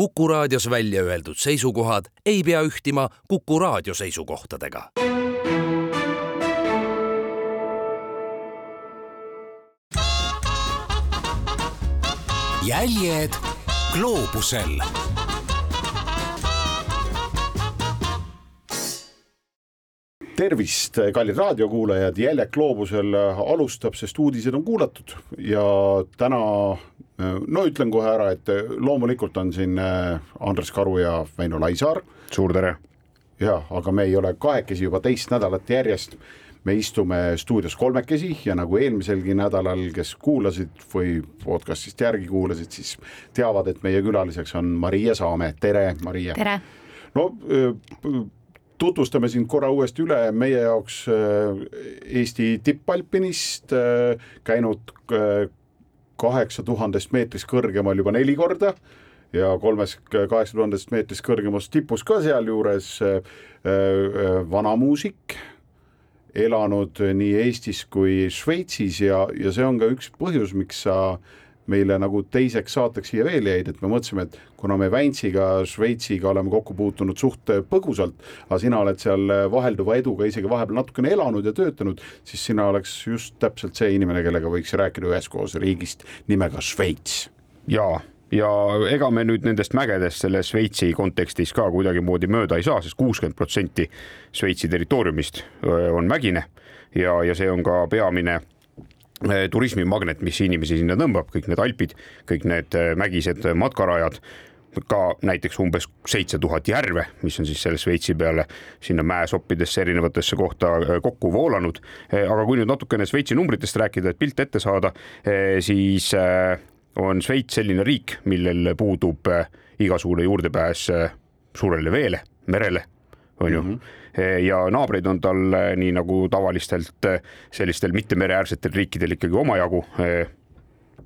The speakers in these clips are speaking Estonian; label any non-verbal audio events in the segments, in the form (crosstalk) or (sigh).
Kuku raadios välja öeldud seisukohad ei pea ühtima Kuku raadio seisukohtadega. jäljed gloobusel tervist, kallid raadiokuulajad, Jäljak gloobusel alustab, sest uudised on kuulatud ja täna no ütlen kohe ära, et loomulikult on siin äh, Andres Karu ja Väino Laisaar. suur tere. ja, aga me ei ole kahekesi juba teist nädalat järjest. me istume stuudios kolmekesi ja nagu eelmiselgi nädalal, kes kuulasid või podcast'ist järgi kuulasid, siis teavad, et meie külaliseks on Maria Saame, tere, Maria. tere. no tutvustame sind korra uuesti üle, meie jaoks Eesti tippalpinist, käinud kaheksa tuhandest meetrist kõrgemal juba neli korda ja kolmest kaheksa tuhandest meetrist kõrgemast tipus ka sealjuures vanamuusik, elanud nii Eestis kui Šveitsis ja, ja see on ka üks põhjus, miks sa meile nagu teiseks saateks siia veel jäid, et me mõtlesime, et kuna me Väntsiga, Šveitsiga oleme kokku puutunud suht põgusalt, aga sina oled seal vahelduva eduga isegi vahepeal natukene elanud ja töötanud, siis sina oleks just täpselt see inimene, kellega võiks rääkida üheskoos riigist nimega Šveits. jaa ja ega me nüüd nendest mägedest selles Šveitsi kontekstis ka kuidagimoodi mööda ei saa sest, sest kuuskümmend protsenti Šveitsi territooriumist on mägine ja, ja see on ka peamine turismimagnet, mis inimesi sinna tõmbab, kõik need Alpid, kõik need eh, mägised matkarajad, ka näiteks umbes seitse tuhat järve, mis on siis selle Šveitsi peale sinna mäesoppidesse erinevatesse kohta eh, kokku voolanud. aga kui nüüd natukene Šveitsi numbritest rääkida, et pilt ette saada, siis on Šveits selline riik, millel puudub igasugune juurdepääs suurele veele, merele, on ju mm. -hmm Eh, ja naabreid on tal eh, nii nagu tavalistelt eh, sellistel mittemereäärsetel riikidel ikkagi omajagu.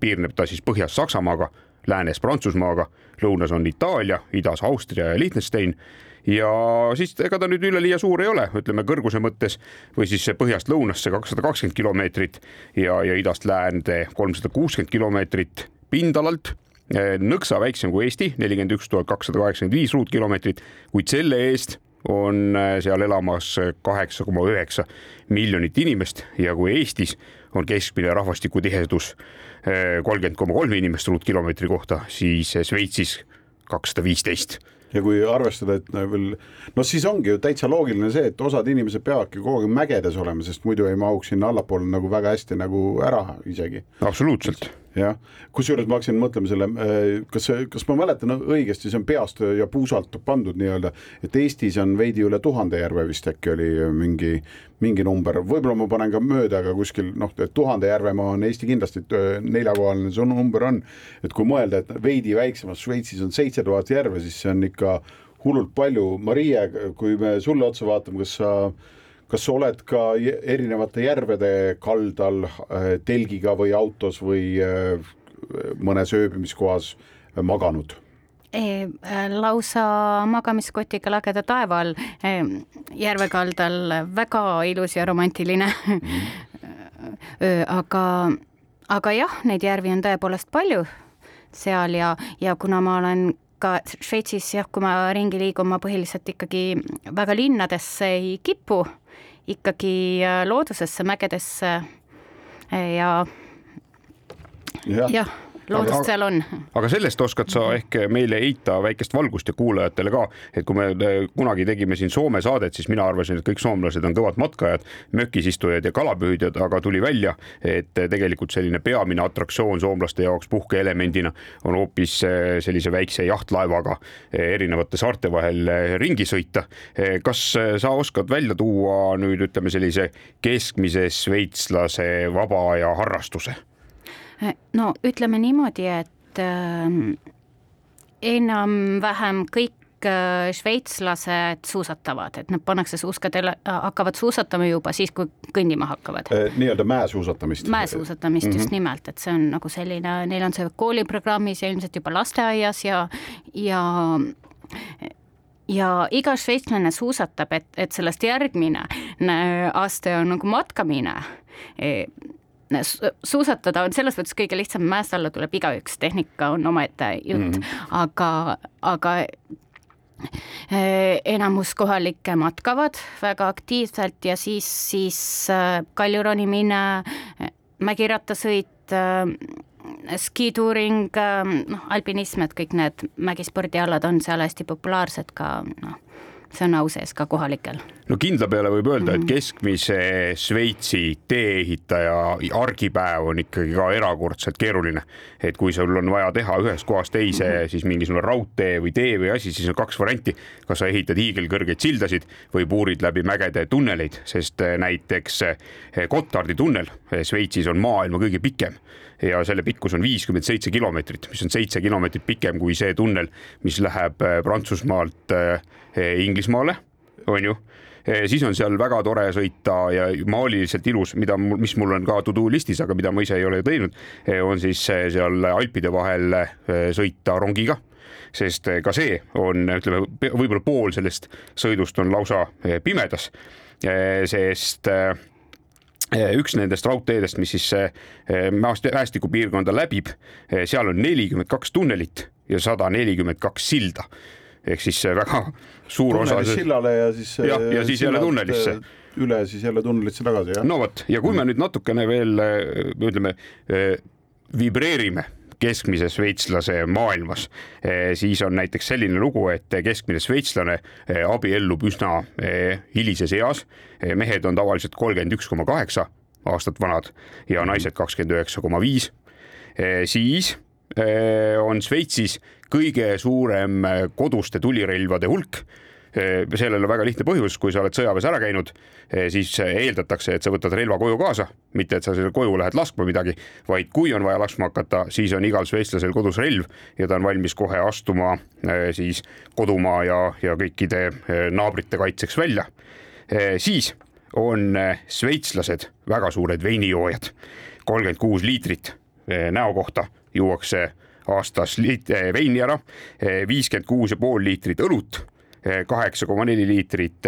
piirneb ta siis põhjas Saksamaaga, läänes Prantsusmaaga, lõunas on Itaalia, idas Austria ja Liechtenstein ja siis ega ta nüüd üleliia suur ei ole, ütleme kõrguse mõttes või siis põhjast lõunasse kakssada kakskümmend kilomeetrit ja, ja idast läände kolmsada kuuskümmend kilomeetrit pindalalt nõksa väiksem kui Eesti, nelikümmend üks tuhat kakssada kaheksakümmend viis ruutkilomeetrit, kuid selle eest on äh, seal elamas kaheksa koma üheksa miljonit inimest ja kui Eestis on keskmine rahvastikutihedus äh, kolmkümmend koma kolm inimest ruutkilomeetri kohta, siis Šveitsis kakssada viisteist ja kui arvestada, et veel noh, siis ongi ju täitsa loogiline see, et osad inimesed peavadki kogu aeg mägedes olema, sest muidu ei mahuks sinna allapoole nagu väga hästi nagu ära isegi. absoluutselt jah, kusjuures ma hakkasin mõtlema selle, äh, kas, kas ma mäletan õigesti, see on peast ja puusalt pandud nii-öelda, et Eestis on veidi üle tuhande järve vist äkki oli mingi, mingi number, võib-olla ma panen ka mööda, aga kuskil noh, tuhande järvemaa on Eesti kindlasti äh, neljakohaline, see number on. et kui mõelda, et veidi väiksemas Šveitsis on seitse tuhat järve, siis see on ikka hullult palju. Marie, kui me sulle otsa vaatame, kas sa kas sa oled ka erinevate järvede kaldal äh, telgiga või autos või äh, mõnes ööbimiskohas maganud? Äh, lausa magamiskotiga lageda taeva all järve kaldal, väga ilus ja romantiline (laughs) mm. aga, aga jah, neid järvi on tõepoolest palju seal ja, ja kuna ma olen ka Šveitsis jah, kui ma ringi liigun, ma põhiliselt ikkagi väga linnadesse ei kipu ikkagi äh, loodusesse, mägedesse äh, ja jah. ja loodust seal on. aga sellest oskad sa ehk meile heita väikest valgust ja kuulajatele ka, et kui me eh, kunagi tegime siin Soome saadet, siis mina arvasin, et kõik soomlased on kõvad matkajad, mökis istujad ja kalapüüdjad, aga tuli välja, et tegelikult selline peamine atraktsioon soomlaste jaoks puhkeelemendina on hoopis eh, sellise väikse jahtlaevaga erinevate saarte vahel ringi sõita. kas sa oskad välja tuua nüüd ütleme sellise keskmise šveitslase vaba aja harrastuse? No ütleme niimoodi, et äh, enam-vähem kõik äh, šveitslased suusatavad, et nad pannakse suuskadele, äh, hakkavad suusatama juba siis, kui kõndima hakkavad eh,. nii-öelda mäesuusatamist. mäesuusatamist mm -hmm. just mhm. nimelt, et see on nagu selline, neil on see kooliprogrammis ja ilmselt juba lasteaias ja, ja ja iga šveitslane suusatab, et, et sellest järgmine aste on nagu matkamine e, suusatada on selles mõttes kõige lihtsam, mäest alla tuleb igaüks, tehnika on omaette jutt mm, -hmm. aga, aga enamus kohalikke matkavad väga aktiivselt ja siis, siis kaljuronimine, mägirattasõit, skituuring, noh, alpinism, et kõik need mägispordialad on seal hästi populaarsed ka noh see on au sees ka kohalikel. no kindla peale võib öelda, et mhm. keskmise Šveitsi tee-ehitaja argipäev on ikkagi ka erakordselt keeruline. et kui sul on vaja teha ühest kohast teise mm -hmm. siis mingisugune raudtee või tee või asi, siis on kaks varianti. kas sa ehitad hiigelkõrgeid sildasid või puurid läbi mägede tunneleid, sest eh, näiteks eh, Gotardi tunnel eh, Šveitsis on maailma kõige pikem ja selle pikkus on viiskümmend seitse kilomeetrit, mis on seitse kilomeetrit pikem kui see tunnel, mis läheb Prantsusmaalt Eh, Inglismaale, on ju. Eh, siis on seal väga tore sõita ja maaliliselt ilus, mida, mis mul on ka to do listis, aga mida ma ise ei ole teinud, on siis seal Alpide vahel sõita rongiga. Sest ka see on, ütleme, võib-olla pool sellest sõidust on lausa pimedas, sest üks nendest raudteedest, mis siis mäestikupiirkonda läbib, seal on nelikümmend kaks tunnelit ja sada nelikümmend kaks silda ehk siis väga suur osa. sillale ja siis. jah, ja siis jälle tunnelisse üle siis jälle tunnelisse tagasi, jah. no vot, ja kui me nüüd natukene veel ütleme, vibreerime keskmise šveitslase maailmas, siis on näiteks selline lugu, et keskmine šveitslane abiellub üsna hilises eas. mehed on tavaliselt kolmkümmend üks koma kaheksa aastat vanad ja naised kakskümmend üheksa koma viis. siis on Šveitsis kõige suurem koduste tulirelvade hulk sellel on väga lihtne põhjus, kui sa oled sõjaväes ära käinud, äh, siis eeldatakse, et sa võtad relva koju kaasa, mitte et sa selle koju lähed laskma midagi, vaid kui on vaja laskma hakata, siis on igal šveitslasel kodus relv ja ta on valmis kohe astuma siis kodumaa ja, ja kõikide naabrite kaitseks välja. siis on šveitslased väga suured veinijoojad, kolmkümmend kuus liitrit näo kohta juuakse aastas liit, eh, veini ära, eh, viiskümmend kuus ja pool liitrit õlut, eh, kaheksa koma neli liitrit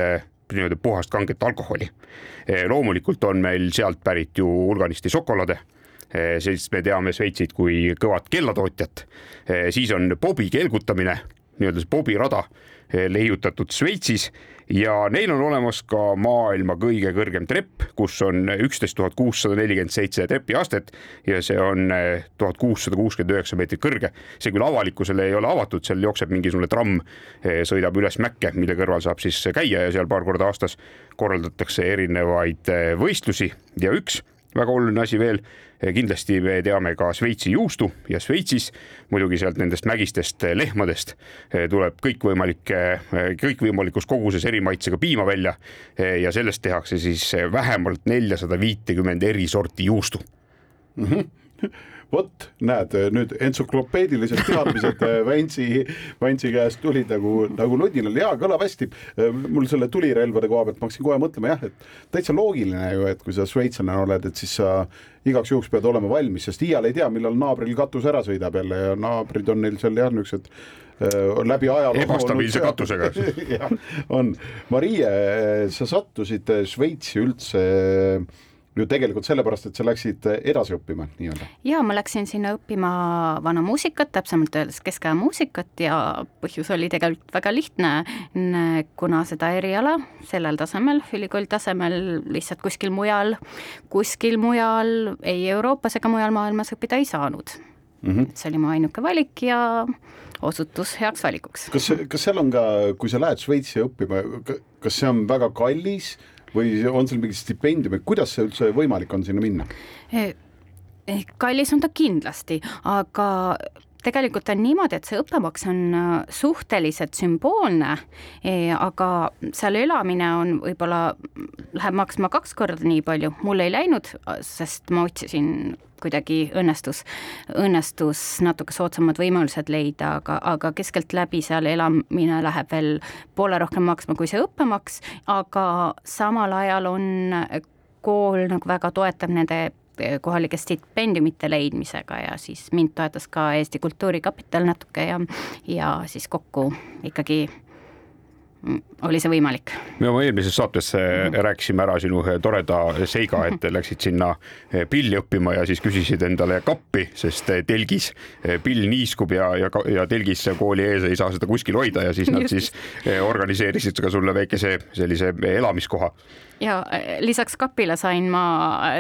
nii-öelda puhast kanget alkoholi. loomulikult on meil sealt pärit ju hulganisti šokolaade sest me teame Šveitsit kui kõvat kellatootjat. siis on bobi kelgutamine, nii-öelda see bobi rada leiutatud Šveitsis ja neil on olemas ka maailma kõige kõrgem trepp, kus on üksteist tuhat kuussada nelikümmend seitse trepiastet ja see on eh, tuhat kuussada kuuskümmend üheksa meetrit kõrge. see küll avalikkusele ei ole avatud, seal jookseb mingisugune tramm, eh, sõidab üles mäkke, mille kõrval saab siis käia ja seal paar korda aastas korraldatakse erinevaid eh, võistlusi ja üks väga oluline asi veel, kindlasti me teame ka Šveitsi juustu ja Šveitsis muidugi sealt nendest mägistest lehmadest eh, tuleb kõikvõimalikke, eh, kõikvõimalikus koguses eri maitsega piima välja eh, ja sellest tehakse siis vähemalt neljasada viitekümmend eri sorti juustu mm. -hmm vot näed, nüüd entsüklopeedilised teadmised Vantsi, Vantsi käest tulid nagu, nagu ludinal, jaa, kõlab hästi. mul selle tulirelvade koha pealt ma hakkasin kohe mõtlema jah, et täitsa loogiline ju, et kui sa šveitslane oled, et siis sa igaks juhuks pead olema valmis, sest iial ei tea, millal naabril katus ära sõidab jälle ja naabrid on neil seal jah, niisugused äh, läbi ajaloo ebastabiilse (laughs) katusega (laughs) jah, on. Marie, sa sattusid Šveitsi üldse äh, ju tegelikult sellepärast, et sa läksid edasi õppima nii-öelda. ja ma läksin sinna õppima vana muusikat, täpsemalt öeldes keskaja muusikat ja põhjus oli tegelikult väga lihtne, kuna seda eriala sellel tasemel, ülikooli tasemel lihtsalt kuskil mujal, kuskil mujal ei Euroopas ega mujal maailmas õppida ei saanud mm. -hmm. see oli mu ainuke valik ja osutus heaks valikuks. kas, kas seal on ka, kui sa lähed Šveitsi õppima, kas see on väga kallis või on seal mingi stipendium, et kuidas see üldse võimalik on sinna minna? Eh, eh, kallis on ta kindlasti, aga tegelikult on niimoodi, et see õppemaks on äh, suhteliselt sümboolne, eh, aga seal elamine on võib-olla, läheb maksma kaks korda nii palju, mul ei läinud, sest ma otsisin kuidagi õnnestus, õnnestus natuke soodsamad võimalused leida, aga, aga keskeltläbi seal elamine läheb veel poole rohkem maksma kui see õppemaks, aga samal ajal on kool nagu väga toetab nende kohalike stipendiumite leidmisega ja siis mind toetas ka Eesti Kultuurkapital natuke ja, ja siis kokku ikkagi oli see võimalik. me oma eelmises saates mm. rääkisime ära sinu toreda seiga, et läksid sinna pilli õppima ja siis küsisid endale kappi, sest telgis pill niiskub ja, ja, ja telgis kooli ees ei saa seda kuskil hoida ja siis nad Just. siis organiseerisid ka sulle väikese sellise elamiskoha. ja lisaks kapile sain ma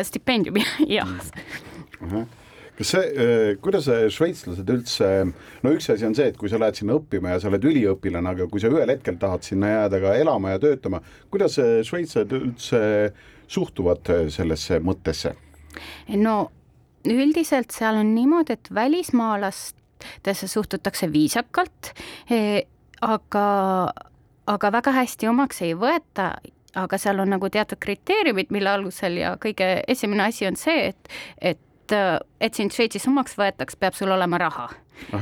stipendiumi ja mm. -hmm kas see, äh, kuidas šveitslased üldse, no üks asi on see, et kui sa lähed sinna õppima ja sa oled üliõpilane, aga kui sa ühel hetkel tahad sinna jääda ka elama ja töötama, kuidas šveitslased üldse suhtuvad sellesse mõttesse? no üldiselt seal on niimoodi, et välismaalastesse suhtutakse viisakalt, e, aga, aga väga hästi omaks ei võeta aga seal on nagu teatud kriteeriumid, mille alusel ja kõige esimene asi on see, et, et et, et sind Šveitsis omaks võetaks, peab sul olema raha.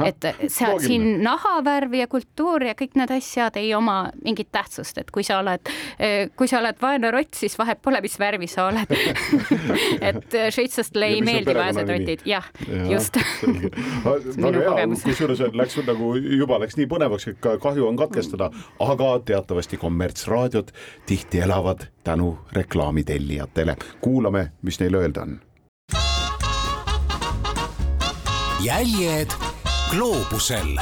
et seal siin nahavärv ja kultuur ja kõik need asjad ei oma mingit tähtsust, et kui sa oled, kui sa oled vaene rott, siis vahet pole, mis värvi sa oled. (laughs) Et šveitslastele ei meeldi vaesed rotid, jah ja,, just. (laughs) minu kogemus. kusjuures läks nagu juba läks nii põnevaks, et ka kahju on katkestada, aga teatavasti kommertsraadiod tihti elavad tänu reklaamitellijatele. kuulame, mis neil öelda on jäljed gloobusel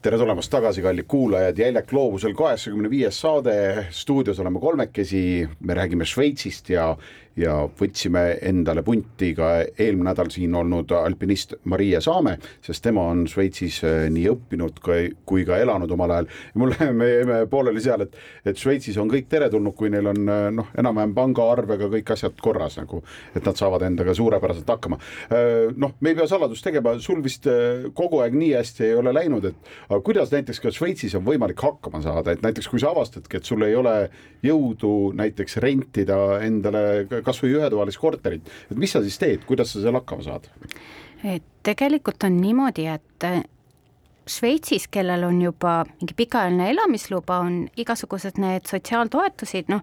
tere tulemast tagasi, kallid kuulajad, Jäljak gloobusel kaheksakümne viies saade, stuudios oleme kolmekesi, me räägime Šveitsist ja ja võtsime endale punti ka eelmine nädal siin olnud alpinist Maria Saame, sest tema on Šveitsis äh, nii õppinud kui ka elanud omal ajal. mulle, me jäime pooleli seal, et, et Šveitsis on kõik teretulnud, kui neil on äh, noh, enam-vähem pangaarvega kõik asjad korras nagu, et nad saavad endaga suurepäraselt hakkama. Äh, noh, me ei pea saladust tegema, sul vist kogu aeg nii hästi ei ole läinud, et aga kuidas näiteks ka Šveitsis on võimalik hakkama saada, et näiteks kui sa avastadki, et sul ei ole jõudu näiteks rentida endale kasvõi ühetoalist korterit, et mis sa siis teed, kuidas sa seal hakkama saad? et tegelikult on niimoodi, et äh, Šveitsis, kellel on juba mingi pikaajaline elamisluba, on igasugused need sotsiaaltoetusid, noh,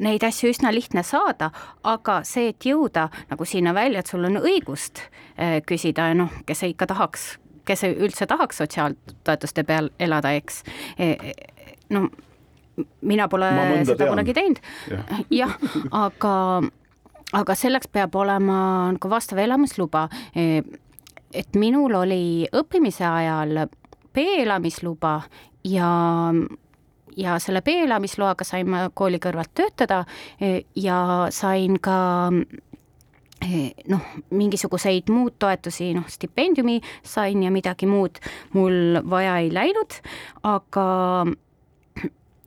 neid asju üsna lihtne saada, aga see, et jõuda nagu sinna välja, et sul on õigust äh, küsida ja noh, kes ikka tahaks, kes üldse tahaks sotsiaaltoetuste peal elada, eks, e, e, no mina pole seda tean. kunagi teinud ja., jah, aga, aga selleks peab olema nagu vastav elamisluba. E, et minul oli õppimise ajal B-elamisluba ja ja selle B-elamisloaga sain ma kooli kõrvalt töötada ja sain ka noh, mingisuguseid muud toetusi, noh, stipendiumi sain ja midagi muud mul vaja ei läinud, aga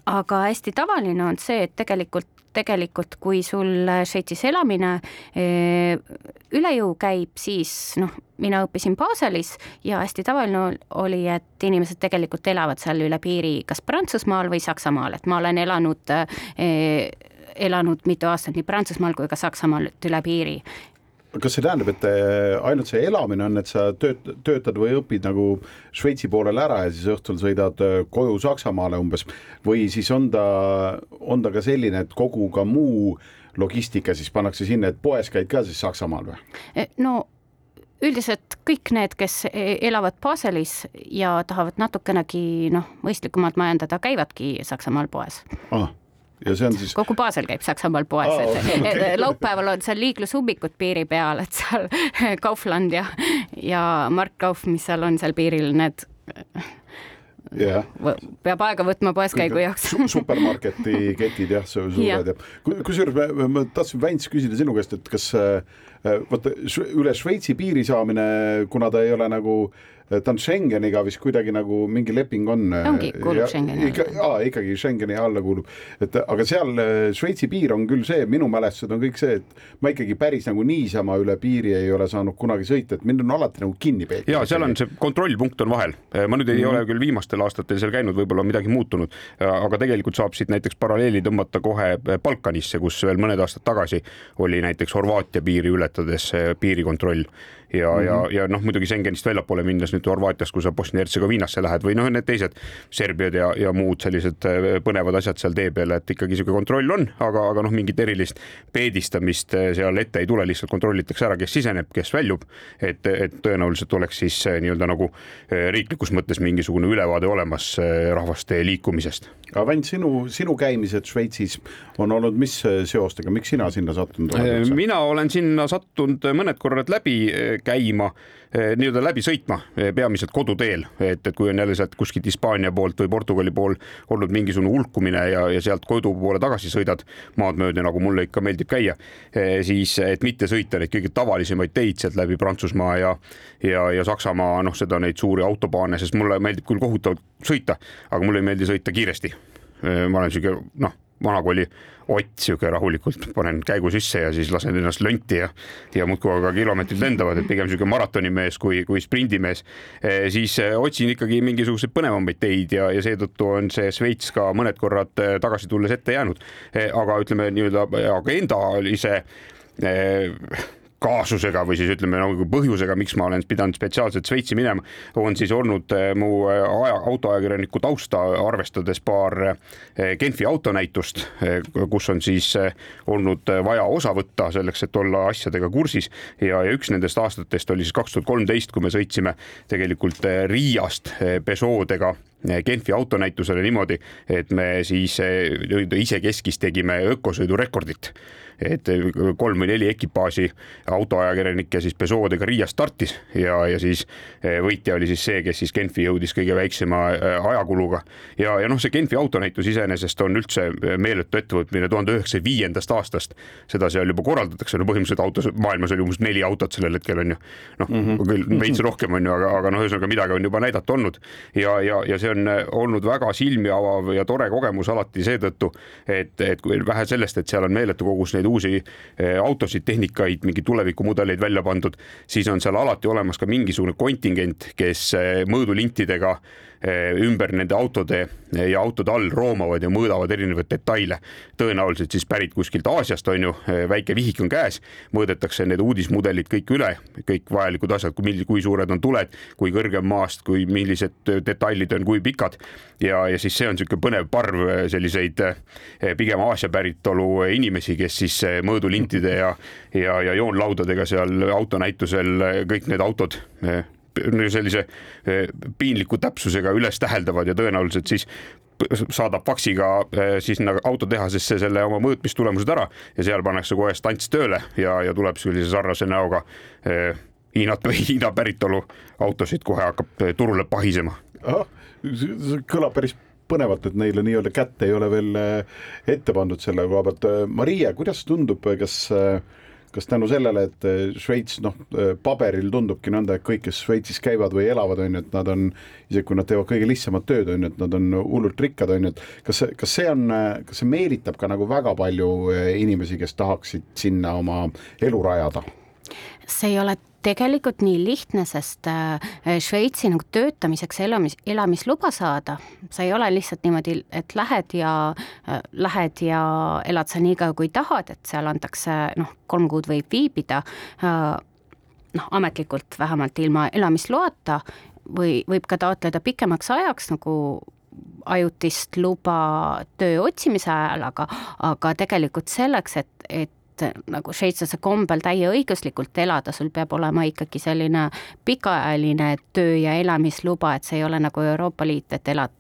aga hästi tavaline on see, et tegelikult tegelikult, kui sul Šveitsis elamine eh, üle jõu käib, siis noh, mina õppisin Baselis ja hästi tavaline oli, et inimesed tegelikult elavad seal üle piiri kas Prantsusmaal või Saksamaal, et ma olen elanud eh, elanud mitu aastat nii Prantsusmaal kui ka Saksamaal üle piiri. Kas see tähendab, et äh, ainult see elamine on, et sa tööt-, töötad või õpid nagu Šveitsi poolel ära ja siis õhtul sõidad äh, koju Saksamaale umbes? Või siis on ta, on ta ka selline, et kogu ka muu logistika siis pannakse sinna, et poes käid ka siis Saksamaal või? E, no üldiselt kõik need, kes e, elavad Baselis ja tahavad natukenegi noh, mõistlikumalt majandada, käivadki Saksamaal poes. Ah ja see on siis. kogu Basel käib Saksamaal poes oh,, et okay. laupäeval on seal liiklusummikud piiri peal, et seal (laughs) Kaufland ja, ja Mark Kauf, mis seal on seal piiril, need yeah. peab aega võtma poeskäigu jaoks supermarketi ketid jah, suured ja, ja. kusjuures ma, ma tahtsin Väints küsida sinu käest, et kas äh, vaata üle Šveitsi piiri saamine, kuna ta ei ole nagu äh, ta on Schengeniga vist kuidagi nagu mingi leping on. ongi, kuulub Schengeni alla. aa, ikkagi Schengeni alla kuulub, et aga seal äh, Šveitsi piir on küll see, minu mälestused on kõik see, et ma ikkagi päris nagu niisama üle piiri ei ole saanud kunagi sõita, et mind on alati nagu kinni peetud. ja seal on see kontrollpunkt on vahel, ma nüüd ei mm -hmm. ole küll viimastel aastatel seal käinud, võib-olla on midagi muutunud, aga tegelikult saab siit näiteks paralleeli tõmmata kohe Balkanisse, kus veel mõned aastad tagasi oli näiteks Horvaatia piiri ületades piirikontroll ja mm, -hmm. ja, ja noh, muidugi Schengenist väljapoole minnes nüüd Horvaatias, kui sa Bosnia-Hertsegoviinasse lähed või noh, need teised Serbiad ja, ja muud sellised äh, põnevad asjad seal tee peal, et ikkagi niisugune kontroll on, aga, aga noh, mingit erilist peedistamist äh, seal ette ei tule, lihtsalt kontrollitakse ära, kes siseneb, kes väljub. et, et tõenäoliselt oleks siis äh, nii-öelda nagu riiklikus mõttes mingisugune ülevaade olemas rahvaste liikumisest. aga Vänt, sinu, sinu käimised Šveitsis on olnud mis seostega, miks sina sinna sattunud oled? mina olen sinna sattunud mõned korrad läbi käima, eh, nii-öelda läbi sõitma, eh, peamiselt koduteel, et, et kui on jälle sealt kuskilt Hispaania poolt või Portugali pool olnud mingisugune hulkumine ja, ja sealt kodu poole tagasi sõidad maad mööda, nagu mulle ikka meeldib käia, eh, siis et mitte sõita neid kõige tavalisemaid teid sealt läbi Prantsusmaa ja ja, ja Saksamaa, noh, seda neid suuri autobaane, sest mulle meeldib küll kohutavalt sõita, aga mulle ei meeldi sõita kiiresti. ma olen sihuke noh vanakooli Ott sihuke rahulikult panen käigu sisse ja siis lasen ennast lönti ja, ja muudkui aga kilomeetrid lendavad, et pigem sihuke maratonimees kui, kui sprindimees e,. siis eh, otsin ikkagi mingisuguseid põnevamaid teid ja, ja seetõttu on see Šveits ka mõned korrad eh, tagasi tulles ette jäänud e,. aga ütleme nii-öelda agendalise e, kaasusega või siis ütleme nagu põhjusega, miks ma olen pidanud spetsiaalselt Šveitsi minema, on siis olnud eh, mu eh, aja, autoajakirjaniku tausta arvestades paar eh, Genfi autonäitust, kus on siis olnud vaja osa võtta selleks, et olla asjadega kursis. Ja, ja üks nendest aastatest oli siis kaks tuhat kolmteist, kui me sõitsime tegelikult Riiast Peugeot'dega Genfi autonäitusele niimoodi, et me siis isekeskis tegime ökosõidurekordit et kolm või neli ekipaaži autoajakirjanikke siis Peugeot'dega Riias startis ja, ja siis eh, võitja oli siis see, kes siis Genfi jõudis kõige väiksema eh, ajakuluga. ja, ja noh, see Genfi autonäitus iseenesest on üldse meeletu ettevõtmine tuhande üheksasaja viiendast aastast. seda seal juba korraldatakse, no põhimõtteliselt autos, maailmas oli umbes neli autot sellel hetkel on ju. noh mm -hmm., küll veits rohkem on ju, aga, aga noh, ühesõnaga midagi on juba näidata olnud ja, ja, ja see on olnud väga silmi avav ja tore kogemus alati seetõttu, et, et kui vähe sellest, et seal on meeletu kogus neid neid uusi eh, autosid, tehnikaid, mingeid tulevikumudeleid välja pandud, siis on seal alati olemas ka mingisugune kontingent, kes eh, mõõdulintidega ümber nende autode eh, ja autode all roomavad ja mõõdavad erinevaid detaile. tõenäoliselt siis pärit kuskilt Aasiast on ju, eh, väike vihik on käes, mõõdetakse need uudismudelid kõik üle, kõik vajalikud asjad, kui, kui suured on tuled, kui kõrge on maast, kui millised detailid on, kui pikad. ja, ja siis see on niisugune põnev parv selliseid pigem Aasia päritolu inimesi, kes siis mõõdulintide ja, ja, ja joonlaudadega seal autonäitusel kõik need autod sellise eh, piinliku täpsusega üles täheldavad ja tõenäoliselt siis saadab faksiga eh, siis sinna autotehasesse selle oma mõõtmistulemused ära ja seal pannakse kohe stants tööle ja, ja tuleb sellise sarnase näoga eh, Hiinat või (laughs) Hiina päritolu autosid kohe hakkab turule pahisema. kõlab päris põnevalt, et neile nii-öelda kätte ei ole veel ette pandud selle koha pealt. Maria, kuidas tundub, kas äh, kas tänu sellele, et eh, Šveits noh, eh, paberil tundubki nõnda, et kõik, kes Šveitsis käivad või elavad, on ju, et nad on, isegi kui nad teevad kõige lihtsamat tööd, on ju, et nad on hullult rikkad, on ju, et kas kas see on, kas see meelitab ka nagu väga palju eh, inimesi, kes tahaksid sinna oma elu rajada? see ei ole tegelikult nii lihtne, sest äh, Šveitsi nagu töötamiseks elamis, elamisluba saada, sa ei ole lihtsalt niimoodi, et lähed ja äh, lähed ja elad seal nii kaua, kui tahad, et seal antakse noh, kolm kuud võib viibida äh, noh, ametlikult vähemalt ilma elamisloata või võib ka taotleda pikemaks ajaks nagu ajutist luba töö otsimise ajal, aga, aga tegelikult selleks, et et nagu šveitslase kombel täieõiguslikult elada, sul peab olema ikkagi selline pikaajaline töö ja elamisluba, et see ei ole nagu Euroopa Liit, et elad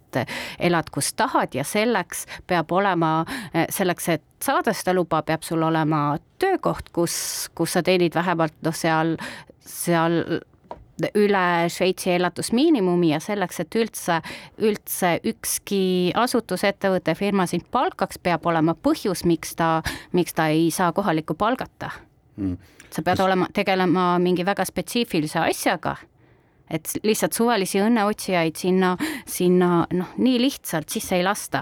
elad, kus tahad ja selleks peab olema, selleks, et saada seda luba, peab sul olema töökoht, kus, kus sa teenid vähemalt noh, seal, seal üle Šveitsi elatusmiinimumi ja selleks, et üldse, üldse ükski asutus, ettevõte, firma sind palkaks, peab olema põhjus, miks ta, miks ta ei saa kohalikku palgata. Mm.. sa pead Kas... olema, tegelema mingi väga spetsiifilise asjaga. Et lihtsalt suvalisi õnneotsijaid sinna, sinna noh, nii lihtsalt sisse ei lasta.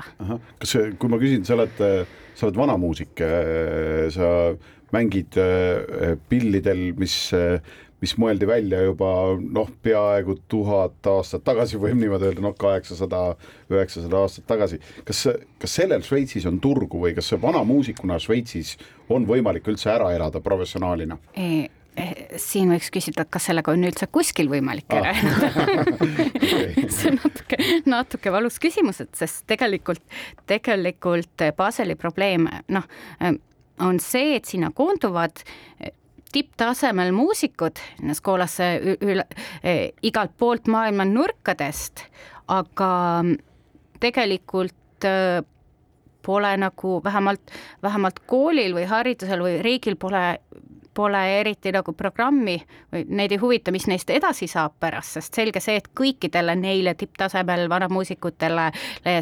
kas, kui ma küsin, sa oled, sa oled vanamuusik, sa mängid äh, pillidel, mis mis mõeldi välja juba noh, peaaegu tuhat aastat tagasi, võib niimoodi öelda, noh, kaheksasada, üheksasada aastat tagasi. kas, kas sellel Šveitsis on turgu või kas vanamuusikuna Šveitsis on võimalik üldse ära elada professionaalina? E siin võiks küsida, kas sellega on üldse kuskil võimalik ära ah. elada (laughs) see on natuke, natuke valus küsimus, et sest tegelikult, tegelikult Baseli probleem, noh, on see, et sinna koonduvad tipptasemel muusikud skoolasse üle, e, igalt poolt maailma nurkadest, aga tegelikult e, pole nagu vähemalt, vähemalt koolil või haridusel või riigil pole pole eriti nagu programmi või neid ei huvita, mis neist edasi saab pärast, sest selge see, et kõikidele neile tipptasemel vanamuusikutele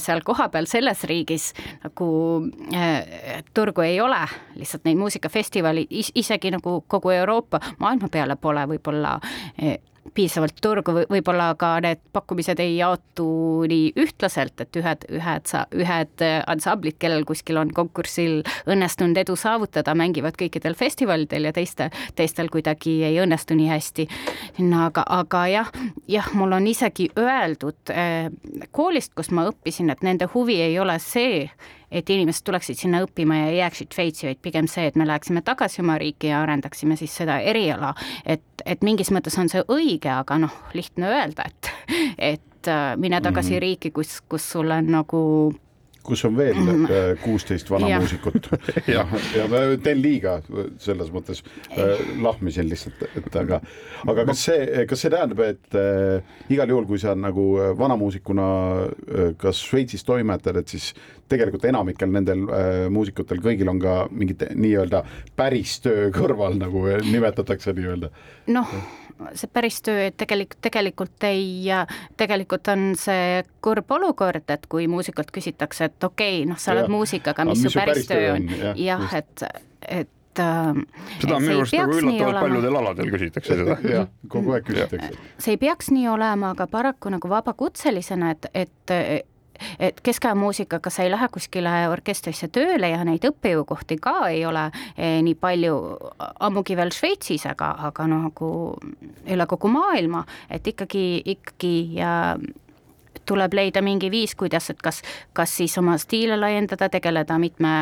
seal kohapeal selles riigis nagu äh, turgu ei ole, lihtsalt neid muusikafestivali is isegi nagu kogu Euroopa maailma peale pole võib-olla äh, piisavalt turgu, võib-olla ka need pakkumised ei jaotu nii ühtlaselt, et ühed, ühed, ühed ansamblid, kellel kuskil on konkursil õnnestunud edu saavutada, mängivad kõikidel festivalidel ja teiste, teistel kuidagi ei õnnestu nii hästi. aga, aga jah, jah, mul on isegi öeldud eh, koolist, kus ma õppisin, et nende huvi ei ole see, et inimesed tuleksid sinna õppima ja jääksid Šveitsi, vaid pigem see, et me läheksime tagasi oma riiki ja arendaksime siis seda eriala, et, et mingis mõttes on see õige, aga noh, lihtne öelda, et, et äh, mine tagasi mm -hmm. riiki, kus, kus sul on nagu kus on veel mm. äh, kuusteist vanamuusikut (laughs) ja, ja ma teen liiga selles mõttes äh, lahmisin lihtsalt, et aga, aga kas see, kas see tähendab, et äh, igal juhul, kui sa nagu äh, vanamuusikuna äh, kas Šveitsis toimetad, et siis tegelikult enamikel nendel äh, muusikutel kõigil on ka mingit nii-öelda päris töö kõrval, nagu nimetatakse nii-öelda. noh see päris töö tegelikult, tegelikult ei, tegelikult on see kurb olukord, et kui muusikult küsitakse, et okei okay,, noh, sa oled muusik, aga mis, su päris, töö on, jah, et, et äh, seda on minu arust nagu üllatavalt paljudel aladel küsitakse seda. (laughs) jah, kogu aeg küsitakse. see ei peaks nii olema, aga paraku nagu vabakutselisena, et, et et keskaja muusikaga sa ei lähe kuskile orkestrisse tööle ja neid õppejõukohti ka ei ole eh, nii palju, ammugi veel Šveitsis, aga, aga nagu üle kogu maailma, et ikkagi, ikkagi ja tuleb leida mingi viis, kuidas, et kas, kas siis oma stiile laiendada, tegeleda mitme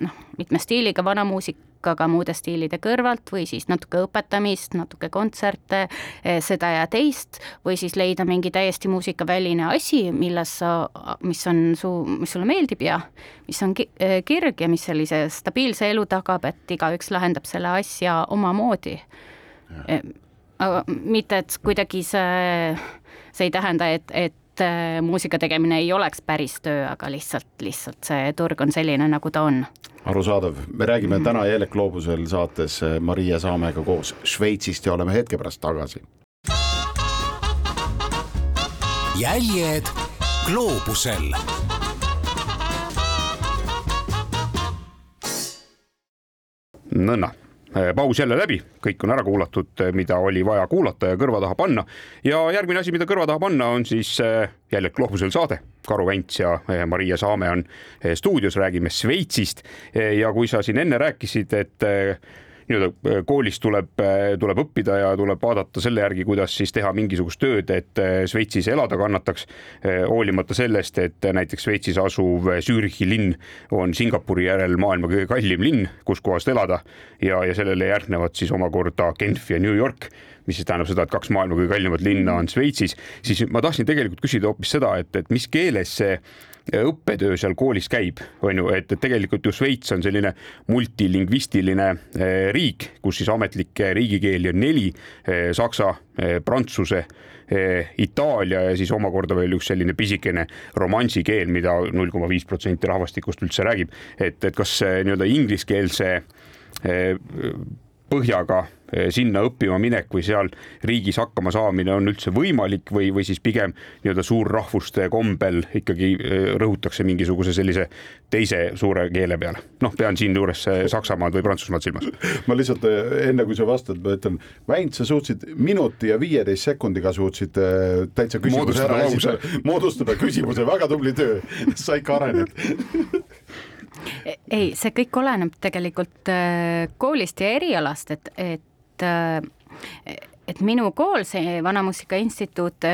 noh, mitme stiiliga vanamuusika muusikaga muude stiilide kõrvalt või siis natuke õpetamist, natuke kontserte, eh, seda ja teist, või siis leida mingi täiesti muusikaväline asi, milles sa, mis on su, mis sulle meeldib ja mis on eh, kirg ja mis sellise stabiilse elu tagab, et igaüks lahendab selle asja omamoodi. Eh, aga mitte, et kuidagi see, see ei tähenda, et, et muusika tegemine ei oleks päris töö, aga lihtsalt, lihtsalt see turg on selline, nagu ta on. Arusaadav, me räägime täna Jelek Gloobusel saates eh, Maria Saamega koos Šveitsist ja oleme hetke pärast tagasi. jäljed gloobusel. Nõnda paus jälle läbi, kõik on ära kuulatud, eh, mida oli vaja kuulata ja kõrva taha panna. ja järgmine asi, mida kõrva taha panna, on siis jälle Globusel saade. Karu Vents ja Maria Saame on stuudios, räägime Šveitsist ja kui sa siin enne rääkisid, et nii-öelda koolis tuleb, tuleb õppida ja tuleb vaadata selle järgi, kuidas siis teha mingisugust tööd, et Šveitsis elada kannataks. hoolimata sellest, et näiteks Šveitsis asuv Zürichi linn on Singapuri järel maailma kõige kallim linn, kus kohast elada ja, ja sellele järgnevad siis omakorda Genf ja New York mis siis tähendab seda, et kaks maailma kõige kallimat linna on Šveitsis, siis ma tahtsin tegelikult küsida hoopis seda, et, et mis keeles see õppetöö seal koolis käib, on ju, et, et tegelikult ju Šveits on selline multilingvistiline eh, riik, kus siis ametlikke riigikeeli on neli, eh, saksa, eh, prantsuse, Itaalia ja siis omakorda veel üks selline pisikene romansi keel, mida null koma viis protsenti rahvastikust üldse räägib. et, et kas nii-öelda ingliskeelse põhjaga sinna õppima minek või seal riigis hakkama saamine on üldse võimalik või, või siis pigem nii-öelda suurrahvuste kombel ikkagi eh, rõhutakse mingisuguse sellise teise suure keele peale. noh, pean siinjuures eh, Saksamaad või Prantsusmaad silmas. (laughs) ma lihtsalt enne kui sa vastad, ma ütlen, Väint, sa suutsid minuti ja viieteist sekundiga suutsid täitsa küsimuse ära esitada, (laughs) moodustada küsimuse, väga tubli töö, (laughs) sa ikka arened ei, see kõik oleneb tegelikult koolist ja erialast, et, et äh, et minu kool, see Vanamuusika Instituut,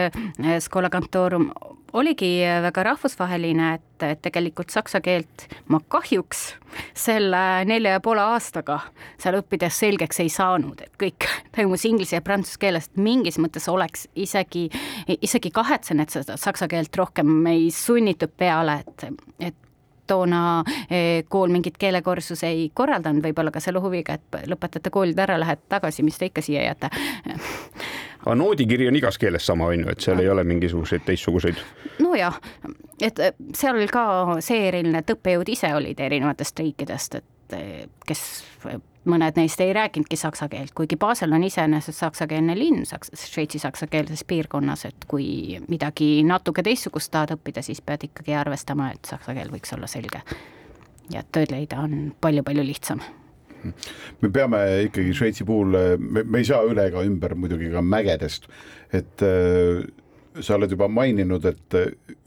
Schola Cantorum, oligi väga rahvusvaheline, et, et tegelikult saksa keelt ma kahjuks selle nelja ja poole aastaga seal õppides selgeks ei saanud, et kõik toimus inglise ja prantsuse keeles, et mingis mõttes oleks isegi, isegi kahetsen, et seda saksa keelt rohkem ei sunnitud peale, et, et toona eh, kool mingit keelekursusi ei korraldanud, võib-olla ka selle huviga, et lõpetate koolid ära, lähed tagasi, mis te ikka siia jääte aga noodikiri on igas keeles sama, on ju, et seal ei ole mingisuguseid teistsuguseid? nojah, et seal oli ka see eriline, et õppejõud ise olid erinevatest riikidest, et äh, kes, mõned neist ei rääkinudki saksa keelt, kuigi Basel on iseenesest saksakeelne linn Saks-, Šveitsi saksakeelses piirkonnas, et kui midagi natuke teistsugust tahad õppida, siis pead ikkagi arvestama, et saksa keel võiks olla selge. ja tööd leida on palju-palju lihtsam me peame ikkagi Šveitsi puhul, me, ei saa üle ega ümber muidugi ka mägedest, et äh, sa oled juba maininud, et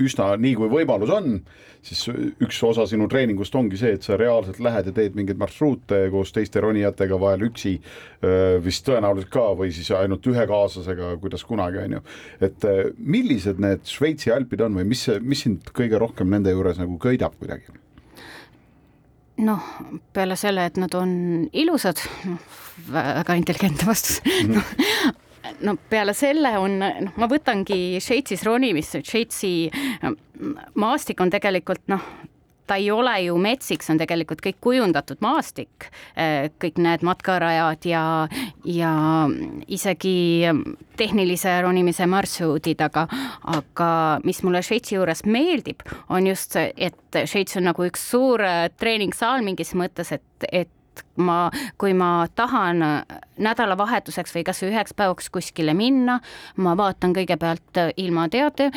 üsna nii kui võimalus on, siis üks osa sinu treeningust ongi see, et sa reaalselt lähed ja teed mingeid marsruute koos teiste ronijatega, vahel üksi äh, vist tõenäoliselt ka või siis ainult ühe kaaslasega, kuidas kunagi on ju. et äh, millised need Šveitsi alpid on või mis, mis sind kõige rohkem nende juures nagu köidab kuidagi? noh, peale selle, et nad on ilusad, väga intelligentne vastus mm. -hmm. (laughs) no peale selle on, noh, ma võtangi Šveitsis ronimist, Šveitsi maastik on tegelikult noh, ta ei ole ju metsik, see on tegelikult kõik kujundatud maastik, eh, kõik need matkarajad ja, ja isegi tehnilise ronimise marsruudid, aga, aga mis mulle Šveitsi juures meeldib, on just see, et Šveits on nagu üks suur eh, treeningsaal mingis mõttes, et, et ma, kui ma tahan nädalavahetuseks või kasvõi üheks päevaks kuskile minna, ma vaatan kõigepealt ilmateate,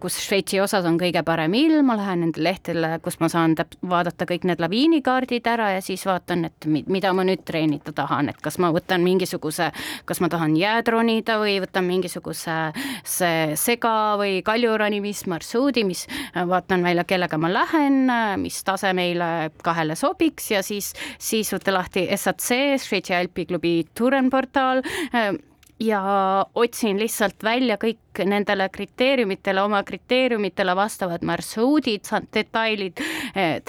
kus Šveitsi osas on kõige parem ilm, ma lähen nendele lehtedele, kus ma saan täp-, vaadata kõik need laviinikaardid ära ja siis vaatan, et mida ma nüüd treenida tahan, et kas ma võtan mingisuguse, kas ma tahan jääd ronida või võtan mingisuguse see sega või kaljuronimismarsruudi, mis vaatan välja, kellega ma lähen, mis tase meile kahele sobiks ja siis, siis võtta lahti SAC, Šveitsi alpiklubi Turenportaal. Ähm, ja otsin lihtsalt välja kõik nendele kriteeriumitele, oma kriteeriumitele vastavad marsruudid, detailid,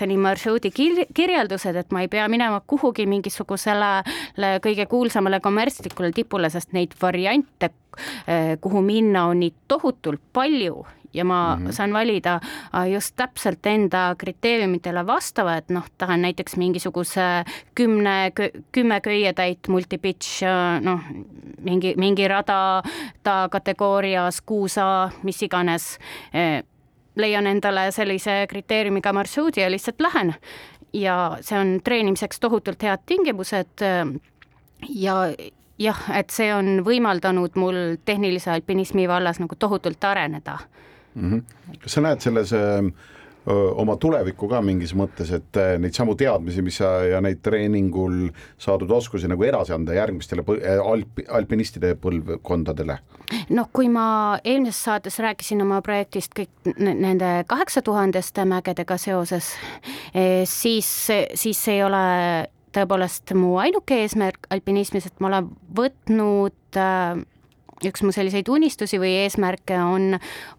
nii marsruudi kirjeldused, et ma ei pea minema kuhugi mingisugusele kõige kuulsamale kommertslikule tipule, sest neid variante, äh, kuhu minna, on nii tohutult palju ja ma mm -hmm. saan valida äh, just täpselt enda kriteeriumitele vastava, et noh, tahan näiteks mingisuguse kümne, kümme köietäit multipitch, äh, noh, mingi, mingi rada ta kategoorias kuus A, mis iganes. Äh, leian endale sellise kriteeriumiga marsruudi ja lihtsalt lähen. ja see on treenimiseks tohutult head tingimused ja jah, et see on võimaldanud mul tehnilise alpinismi vallas nagu tohutult areneda mm. -hmm. kas sa näed selles öö, oma tulevikku ka mingis mõttes, et neid samu teadmisi, mis sa ja neid treeningul saadud oskusi nagu edasi anda järgmistele alp, alpinistide põlvkondadele? noh, kui ma eelmises saates rääkisin oma projektist kõik nende kaheksa tuhandeste mägedega seoses, e, siis, siis ei ole tõepoolest mu ainuke eesmärk alpinismis, et ma olen võtnud äh, üks mu selliseid unistusi või eesmärke on,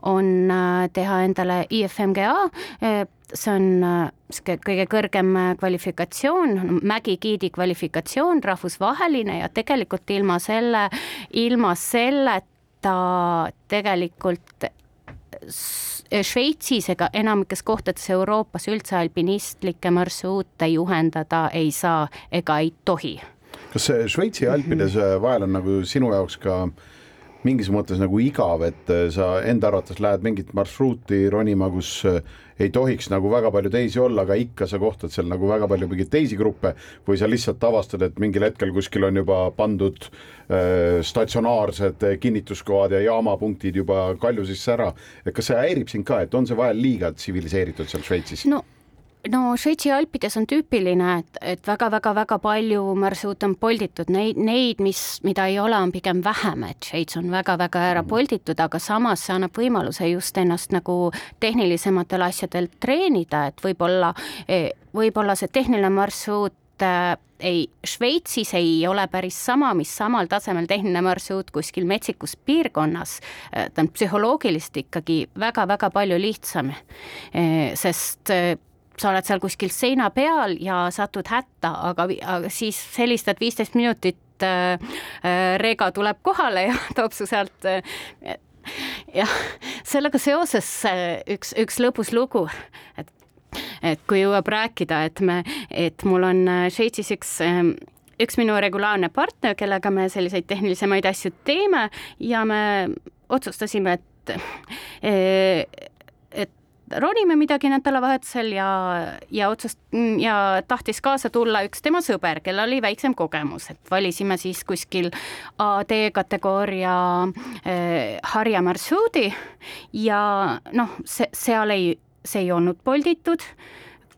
on äh, teha endale IFMGA, äh, see on äh, kõige kõrgem kvalifikatsioon, mägigiidi kvalifikatsioon, rahvusvaheline ja tegelikult ilma selle, ilma selleta tegelikult Šveitsis ega enamikes kohtades Euroopas üldse alpinistlikke marsruute juhendada ei saa ega ei tohi. kas Šveitsi alpides vahel on nagu sinu jaoks ka äh, mingis mõttes nagu igav, et äh, sa enda arvates lähed mingit marsruuti ronima, kus äh, ei tohiks nagu väga palju teisi olla, aga ikka sa kohtad seal nagu väga palju mingeid teisi gruppe või sa lihtsalt avastad, et mingil hetkel kuskil on juba pandud äh, statsionaarsed kinnituskohad ja jaamapunktid juba kalju sisse ära. et kas see häirib sind ka, et on see vahel liiga tsiviliseeritud seal Šveitsis? no no Šveitsi alpides on tüüpiline, et, et väga-väga-väga palju marsruute on polditud, neid, neid, mis, mida ei ole, on pigem vähem, et Šveits on väga-väga ära mhm. polditud, aga samas see annab võimaluse just ennast nagu tehnilisematel asjadel treenida, et võib-olla, e, võib-olla see tehniline marsruut e, ei, Šveitsis ei ole päris sama, mis samal tasemel tehniline marsruut kuskil metsikus piirkonnas. ta on psühholoogiliselt ikkagi väga-väga palju lihtsam, sest sa oled seal kuskil seina peal ja satud hätta, aga, siis helistad viisteist minutit Reega tuleb kohale ja (laughs) toob su sealt jah, sellega seoses üks, üks lõbus lugu, et et kui jõuab rääkida, et me, et mul on Šveitsis üks üks minu regulaarne partner, kellega me selliseid tehnilisemaid asju teeme ja me otsustasime, et et ronime midagi nädalavahetusel ja, ja otsust- ja tahtis kaasa tulla üks tema sõber, kellel oli väiksem kogemus, et valisime siis kuskil AD kategooria eh, harja marsruudi ja noh, see, seal ei, see ei olnud polditud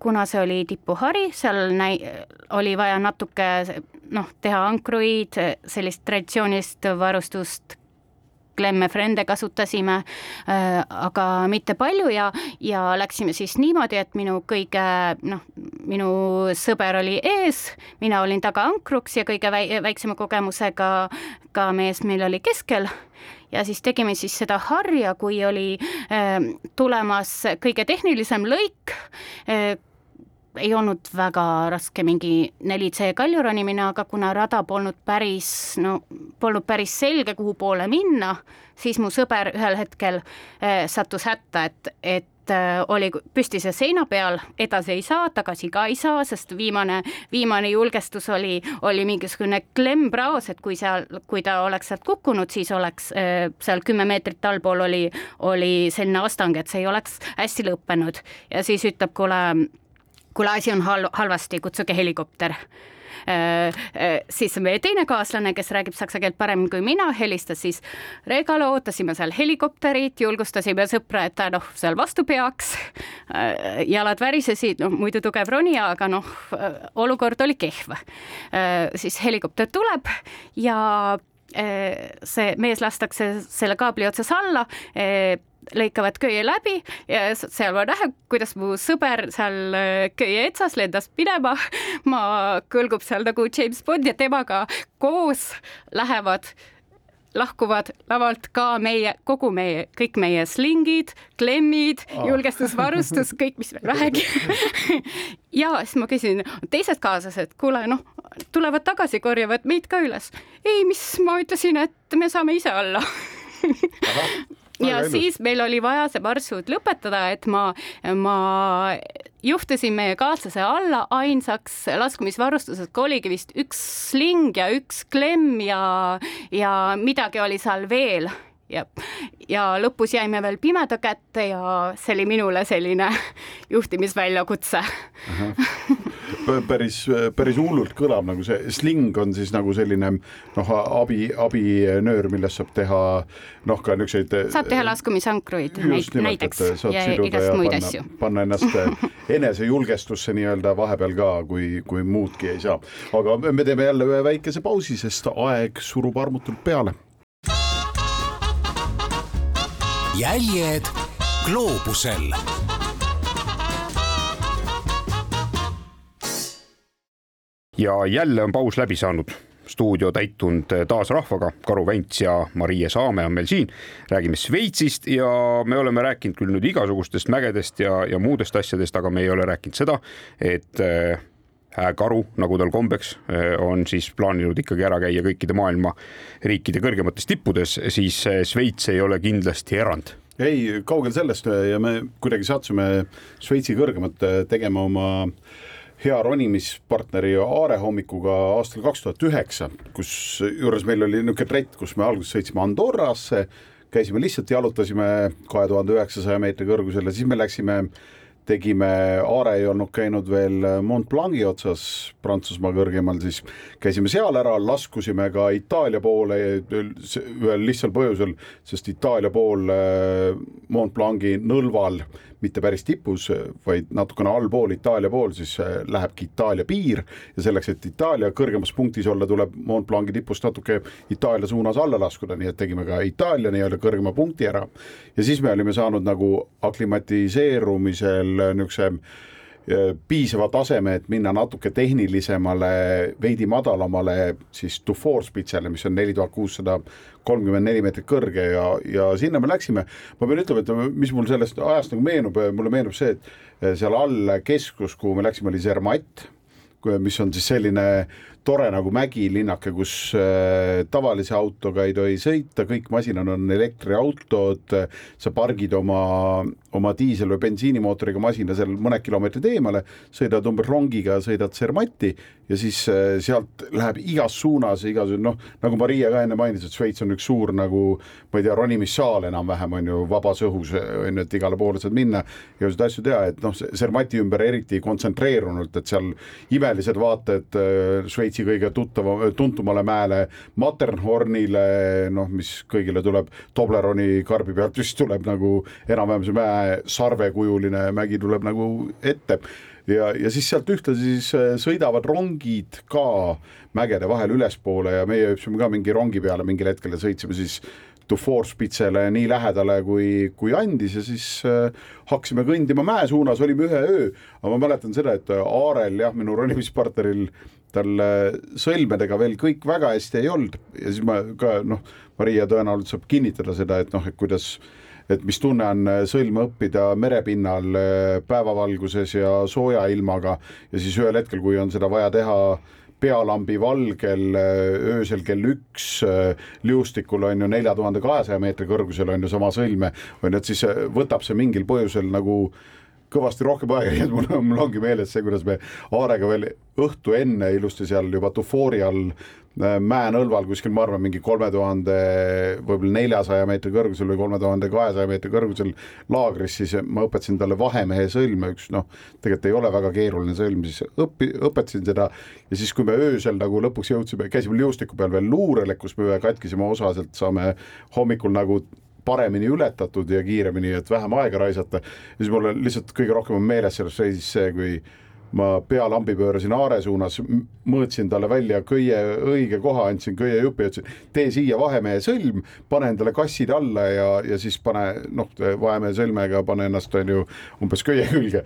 kuna see oli tipuhari, seal näi-, oli vaja natuke noh, teha ankruid, sellist traditsioonilist varustust klemme frende kasutasime äh,, aga mitte palju ja, ja läksime siis niimoodi, et minu kõige noh, minu sõber oli ees, mina olin taga ankruks ja kõige väi, väiksema kogemusega ka mees meil oli keskel. Ja siis tegime siis seda harja, kui oli äh, tulemas kõige tehnilisem lõik äh, ei olnud väga raske mingi 4C kalju ronimine, aga kuna rada polnud päris, no polnud päris selge, kuhu poole minna, siis mu sõber ühel hetkel äh, sattus hätta, et, et äh, oli püstise seina peal, edasi ei saa, tagasi ka ei saa, sest viimane, viimane julgestus oli, oli mingisugune klembraos, et kui seal, kui ta oleks sealt kukkunud, siis oleks äh, seal kümme meetrit allpool oli, oli selline astang, et see ei oleks hästi lõppenud. Ja siis ütleb, kuule kuule, asi on hal-, halvasti, kutsuge helikopter siis meie teine kaaslane, kes räägib saksa keelt paremini kui mina, helistas siis Regale, ootasime seal helikopterit, julgustasime sõpra, et ta noh, seal vastu peaks. jalad värisesid, noh muidu tugev ronija, aga noh, olukord oli kehv. siis helikopter tuleb ja see mees lastakse selle kaabli otsas alla lõikavad köie läbi ja seal ma näen, kuidas mu sõber seal äh, köie otsas lendas minema. (laughs) ma kõlgub seal nagu James Bond ja temaga koos lähevad lahkuvad lavalt ka meie, kogu meie, kõik meie slingid, klemmid oh., julgestusvarustus, (laughs) kõik, mis veel vähegi (laughs) ja siis ma küsin, teised kaaslased, kuule noh, tulevad tagasi, korjavad meid ka üles. ei, mis ma ütlesin, et me saame ise alla ja ilus. siis meil oli vaja see marsruut lõpetada, et ma, ma juhtisin meie kaaslase alla ainsaks laskumisvarustuseks oligi vist üks sling ja üks klemm ja, ja midagi oli seal veel. Ja, ja lõpus jäime veel pimeda kätte ja see oli minule selline (laughs) juhtimisväljakutse päris, päris hullult kõlab, nagu see sling on siis nagu selline noh, abi, abinöör, millest saab teha noh, ka niisuguseid. saab teha laskumisankruid näiteks ja igast muid panna, asju. panna ennast (laughs) enesejulgestusse nii-öelda vahepeal ka, kui, kui muudki ei saa. aga me teeme jälle ühe väikese pausi, sest aeg surub armutult peale jäljed gloobusel. Ja jälle on paus läbi saanud stuudio täitunud taas rahvaga, Karu Vents ja Marie Saame on meil siin. räägime Šveitsist ja me oleme rääkinud küll nüüd igasugustest mägedest ja, ja muudest asjadest, aga me ei ole rääkinud seda, et Karu, nagu tal kombeks, on siis plaaninud ikkagi ära käia kõikide maailma riikide kõrgemates tippudes, siis Šveits ei ole kindlasti erand ei, kaugel sellest ja me kuidagi sattusime Šveitsi kõrgemat tegema oma hea ronimispartneri Aare hommikuga aastal kaks tuhat üheksa, kusjuures meil oli niisugune trett, kus me alguses sõitsime Andorrasse, käisime lihtsalt, jalutasime kahe tuhande üheksasaja meetri kõrgusel ja siis me läksime tegime, Aare ei olnud käinud veel Mont Blanc'i otsas, Prantsusmaa kõrgemal, siis käisime seal ära, laskusime ka Itaalia poole ühel lihtsal põhjusel, sest Itaalia pool Mont Blanc'i nõlval mitte päris tipus, vaid natukene allpool Itaalia pool, siis äh, lähebki Itaalia piir ja selleks, et Itaalia kõrgemas punktis olla, tuleb Mont Blanc'i tipust natuke Itaalia suunas alla laskuda, nii et tegime ka Itaalia nii-öelda kõrgema punkti ära. ja siis me olime saanud nagu aklimatiseerumisel niisuguse piisava taseme, et minna natuke tehnilisemale, veidi madalamale siis Dufour spitsele, mis on neli tuhat kuussada kolmkümmend neli meetrit kõrge ja, ja sinna me läksime. ma pean ütlema, et mis mul sellest ajast nagu meenub, mulle meenub see, et seal all keskus, kuhu me läksime, oli Zermatt, mis on siis selline tore nagu mägilinnake, kus äh, tavalise autoga ei tohi sõita, kõik masinad on elektriautod, sa pargid oma, oma diisel- või bensiinimootoriga masina seal mõned kilomeetrid eemale, sõidad umbes rongiga, sõidad Zermatti ja siis äh, sealt läheb igas suunas igasugune noh, nagu Maria ka enne mainis, et Šveits on üks suur nagu ma ei tea, ronimissaal enam-vähem on ju vabas õhus on ju, et igale poole saad minna ja igasuguseid asju teha, et noh, Zermati ümber eriti kontsentreerunult, et seal imelised vaated äh, Šveitsi Šveitsi kõige tuttava, tuntumale mäele, Matterhornile, noh, mis kõigile tuleb Tobleroni karbi pealt vist tuleb nagu enam-vähem see mäe sarvekujuline mägi tuleb nagu ette. Ja, ja siis sealt ühtlasi siis äh, sõidavad rongid ka mägede vahel ülespoole ja meie hüppasime ka mingi rongi peale mingil hetkel ja sõitsime siis Dufour spitsele nii lähedale, kui, kui andis ja siis äh, hakkasime kõndima mäe suunas, olime ühe öö, aga ma mäletan seda, et Aarel jah, minu ronimispartneril tal sõlmedega veel kõik väga hästi ei olnud. Ja siis ma ka noh, Maria tõenäoliselt saab kinnitada seda, et noh, et kuidas et mis tunne on sõlme õppida merepinnal päevavalguses ja sooja ilmaga. Ja siis ühel hetkel, kui on seda vaja teha pealambi valgel öösel kell üks liustikul on ju nelja tuhande kahesaja meetri kõrgusel on ju sama sõlme, on ju, et siis võtab see mingil põhjusel nagu äh, kõvasti rohkem aega, (laughs) nii et mul, mul ongi meeles see, kuidas me Aarega veel õhtu enne ilusti seal juba Dufouri all äh, mäenõlval kuskil, ma arvan, mingi kolme tuhande, võib-olla neljasaja meetri kõrgusel või kolme tuhande kahesaja meetri kõrgusel laagris, siis ma õpetasin talle vahemehe sõlme, üks noh, tegelikult ei ole väga keeruline sõlm, siis õpi-, õpetasin seda ja siis, kui me öösel nagu lõpuks jõudsime, käisime liustiku peal veel luurel, kus me katkisime osa, sealt saame hommikul nagu paremini ületatud ja kiiremini, et vähem aega raisata. ja siis mul lihtsalt kõige rohkem on meeles selles reisis see, kui ma pealambi pöörasin Aare suunas, mõõtsin talle välja köie õige koha, andsin köie jupi, ütlesin tee siia vahemehe sõlm, pane endale kassid alla ja, ja siis pane noh, vahemehe sõlmega pane ennast on ju umbes köie külge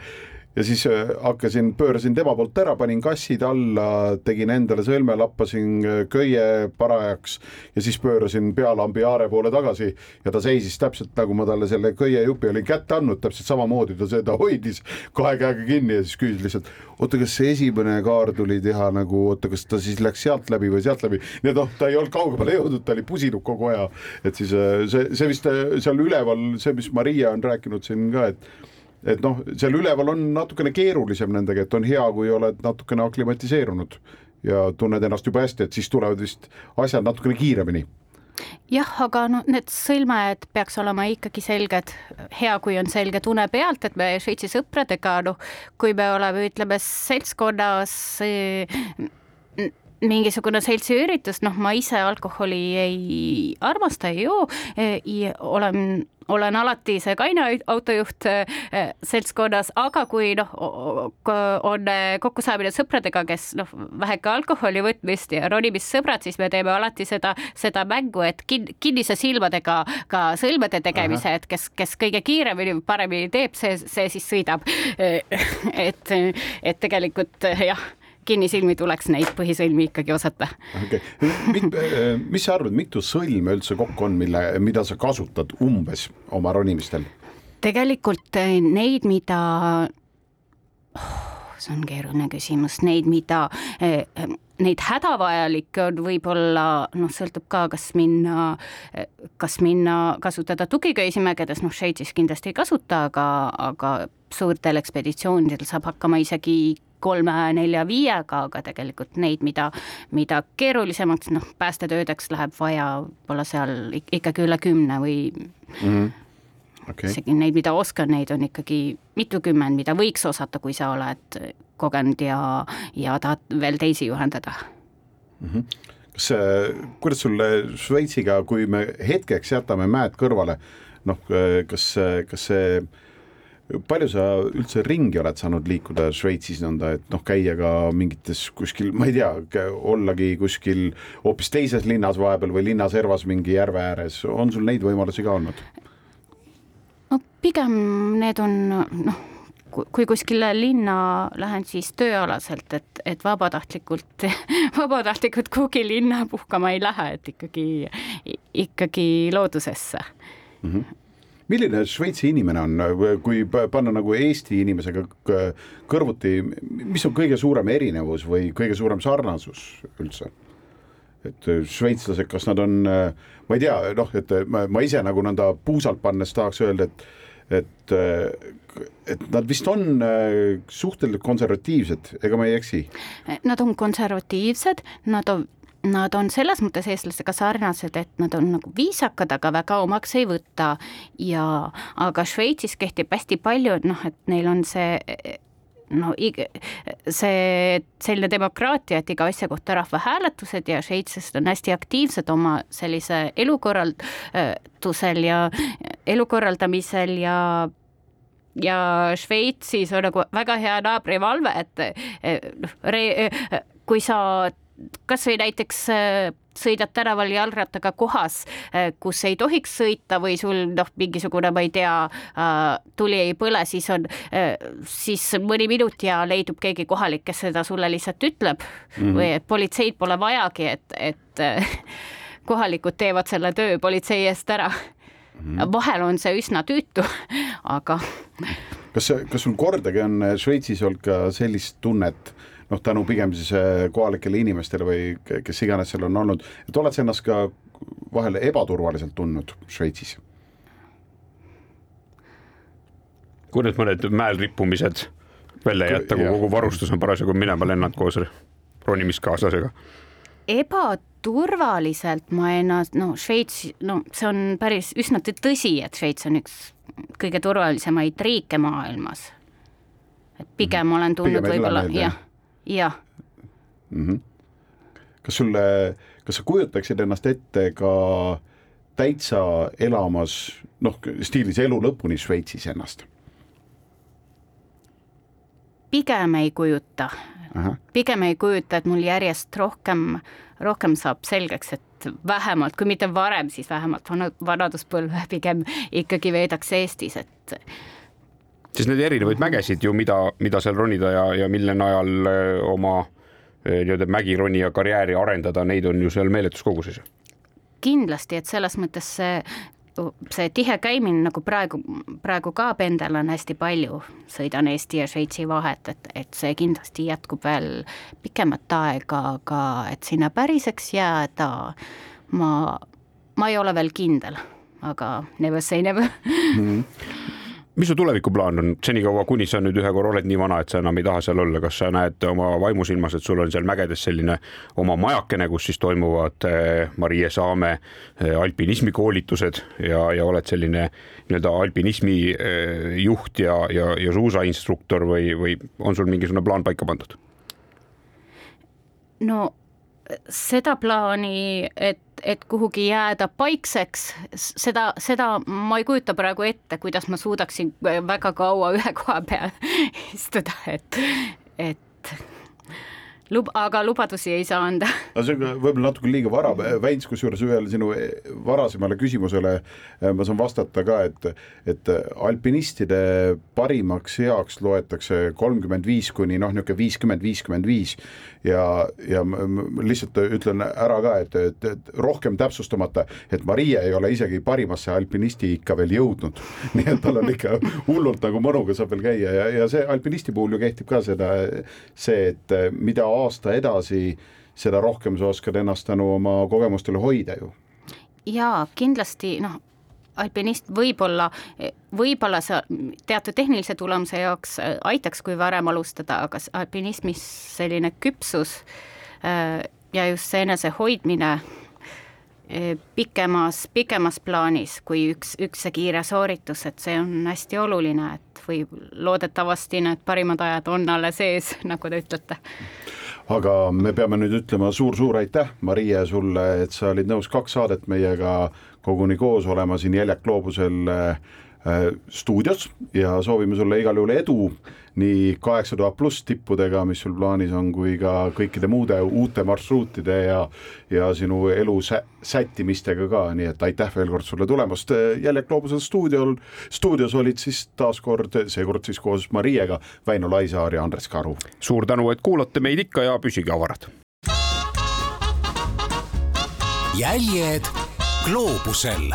ja siis äh, hakkasin, pöörasin tema poolt ära, panin kassid alla, tegin endale sõlme, lappasin äh, köie parajaks ja siis pöörasin pealambi aare poole tagasi ja ta seisis täpselt nagu ma talle selle köiejupi olin kätte andnud, täpselt samamoodi ta seda hoidis kahe käega kinni ja siis küsis lihtsalt, oota, kas see esimene kaar tuli teha nagu, oota, kas ta siis läks sealt läbi või sealt läbi, nii et noh, ta ei olnud kaugemale jõudnud, ta oli pusinud kogu aja, et siis äh, see, see vist seal üleval, see, mis Maria on rääkinud siin ka, et et noh, seal üleval on natukene keerulisem nendega, et on hea, kui oled natukene aklimatiseerunud ja tunned ennast juba hästi, et siis tulevad vist asjad natukene kiiremini. Jah, aga no need sõlmed peaks olema ikkagi selged, hea, kui on selge tunne pealt, et me Šveitsi sõpradega, noh, kui me oleme, ütleme, seltskonnas mingisugune seltsiüritus, noh, ma ise alkoholi ei armasta, ei joo, olen olen alati see kaine autojuht äh, seltskonnas, aga kui noh, on äh, kokkusaamine sõpradega, kes noh, väheke alkoholi võtmist ja ronimissõbrad, siis me teeme alati seda, seda mängu, et kin-, kinnise silmadega ka sõlmede tegemise, et kes, kes kõige kiiremini, paremini teeb, see, see siis sõidab. (laughs) et, et tegelikult jah kinnisilmi tuleks neid põhisõlmi ikkagi osata. okay., (laughs) mis sa arvad, mitu sõlme üldse kokku on, mille, mida sa kasutad umbes oma ronimistel? tegelikult eh, neid, mida oh, see on keeruline küsimus, neid, mida eh, neid hädavajalikke on võib-olla noh, sõltub ka, kas minna, kas minna kasutada tugiköisimägedes, noh, Šveitsis kindlasti ei kasuta, aga, aga suurtel ekspeditsioonidel saab hakkama isegi kolme, nelja, viiega, aga tegelikult neid, mida, mida keerulisemaks, noh, päästetöödeks läheb vaja võib-olla seal ikkagi üle kümne või mm -hmm. okay. isegi neid, mida oskan, neid on ikkagi mitukümmend, mida võiks osata, kui sa oled kogenud ja, ja tahad veel teisi juhendada mm. -hmm kas, kuidas sul Šveitsiga, kui me hetkeks jätame mäed kõrvale, noh, kas, kas see palju sa üldse ringi oled saanud liikuda Šveitsis nõnda, et noh, käia ka mingites kuskil, ma ei tea, ollagi kuskil hoopis teises linnas vahepeal või linna servas mingi järve ääres, on sul neid võimalusi ka olnud? no pigem need on noh, kui kuskile linna lähen, siis tööalaselt, et, et vabatahtlikult, (laughs) vabatahtlikult kuhugi linna puhkama ei lähe, et ikkagi, ikkagi loodusesse mm. -hmm milline Šveitsi inimene on, kui panna nagu Eesti inimesega kõrvuti, mis on kõige suurem erinevus või kõige suurem sarnasus üldse? et šveitslased, kas nad on, ma ei tea, noh, et ma, ma ise nagu nõnda puusalt pannes tahaks öelda, et et, et nad vist on äh, suhteliselt konservatiivsed, ega ma ei eksi? Nad on konservatiivsed, nad on Nad on selles mõttes eestlastega sarnased, et nad on nagu viisakad, aga väga omaks ei võta. Ja aga Šveitsis kehtib hästi palju, et noh, et neil on see no see selline demokraatia, et iga asja kohta rahvahääletused ja šveitslased on hästi aktiivsed oma sellise elukorraldusel ja elu korraldamisel ja ja Šveitsis on nagu väga hea naabrivalve, et noh, kui sa kasvõi näiteks sõidad tänaval jalgrattaga kohas, eh, kus ei tohiks sõita või sul noh, mingisugune, ma ei tea, äh, tuli ei põle, siis on, äh, siis mõni minut ja leidub keegi kohalik, kes seda sulle lihtsalt ütleb mm -hmm. või et politseid pole vajagi, et, et äh, kohalikud teevad selle töö politsei eest ära mm. -hmm. vahel on see üsna tüütu, aga. kas, kas sul kordagi on Šveitsis olnud ka sellist tunnet, noh, tänu pigem siis äh, kohalikele inimestele või kes iganes seal on olnud, et oled sa ennast ka vahel ebaturvaliselt tundnud Šveitsis? kui need mõned mäel rippumised välja jätta, kui kogu varustus on parasjagu minema lennanud koos ronimiskaaslasega? ebaturvaliselt ma ennast, no Šveits, no see on päris üsna tõsi, et Šveits on üks kõige turvalisemaid riike maailmas. et pigem olen tundnud võib-olla jah jah mm. -hmm. kas sulle, kas sa kujutaksid ennast ette ka täitsa elamas noh, stiilis elu lõpuni Šveitsis ennast? pigem ei kujuta. pigem ei kujuta, et mul järjest rohkem, rohkem saab selgeks, et vähemalt, kui mitte varem, siis vähemalt vanaduspõlve pigem ikkagi veedaks Eestis, et siis neid erinevaid mägesid ju, mida, mida seal ronida ja, ja mille najal eh, oma eh, nii-öelda mägironija karjääri arendada, neid on ju seal meeletus koguses. kindlasti, et selles mõttes see see tihe käimine nagu praegu, praegu ka pendelan hästi palju, sõidan Eesti ja Šveitsi vahet, et, et see kindlasti jätkub veel pikemat aega, aga et sinna päriseks jääda, ma, ma ei ole veel kindel, aga never say never mm. -hmm (laughs) mis su tulevikuplaan on senikaua, kuni sa nüüd ühe korra oled nii vana, et sa enam ei taha seal olla, kas sa näed oma vaimusilmas, et sul on seal mägedes selline oma majakene, kus siis toimuvad eh, Marie Saame eh, alpinismikoolitused ja, ja oled selline nii-öelda alpinismi eh, juht ja, ja, ja suusainstruktor või, või on sul mingisugune plaan paika pandud? no seda plaani, et, et kuhugi jääda paikseks, seda, seda ma ei kujuta praegu ette, kuidas ma suudaksin väga kaua ühe koha peal (laughs) istuda, et, et lub-, aga lubadusi ei saa anda. (laughs) no see on võib-olla natuke liiga vara, Väins, kusjuures ühele sinu varasemale küsimusele eh, ma saan vastata ka, et, et alpinistide parimaks eaks loetakse kolmkümmend viis kuni noh, niisugune viiskümmend, viiskümmend viis. Ja, ja lihtsalt ütlen ära ka, et, et, et rohkem täpsustamata, et Marie ei ole isegi parimasse alpinisti ikka veel jõudnud. (laughs) Nii et tal on ikka hullult nagu mõnuga saab veel käia. Ja, ja see alpinisti puhul ju kehtib ka seda, see, et mida aasta edasi, seda rohkem sa oskad ennast tänu oma kogemustele hoida ju. jaa, kindlasti noh, alpinist võib-olla, võib-olla sa teatud tehnilise tulemuse jaoks äh, aitaks, kui varem alustada, aga alpinismis selline küpsus äh, ja just see enesehoidmine äh, pikemas, pikemas plaanis kui üks, üks see kiire sooritus, et see on hästi oluline, et või loodetavasti need parimad ajad on alles ees, (laughs) nagu te ütlete aga me peame nüüd ütlema suur-suur aitäh, Marie, sulle, et sa olid nõus kaks saadet meiega koguni koos olema siin Jäljak gloobusel äh, stuudios. Ja soovime sulle igal juhul edu nii kaheksa tuhat pluss tippudega, mis sul plaanis on, kui ka kõikide muude uute marsruutide ja ja sinu elu sä sättimistega ka, nii et aitäh veel kord sulle tulemast. jälle Gloobuse stuudiol, stuudios olid siis taaskord, seekord siis koos Mariega, Väino Laisaar ja Andres Karu. suur tänu, et kuulate meid ikka ja püsige avarad. jäljed gloobusel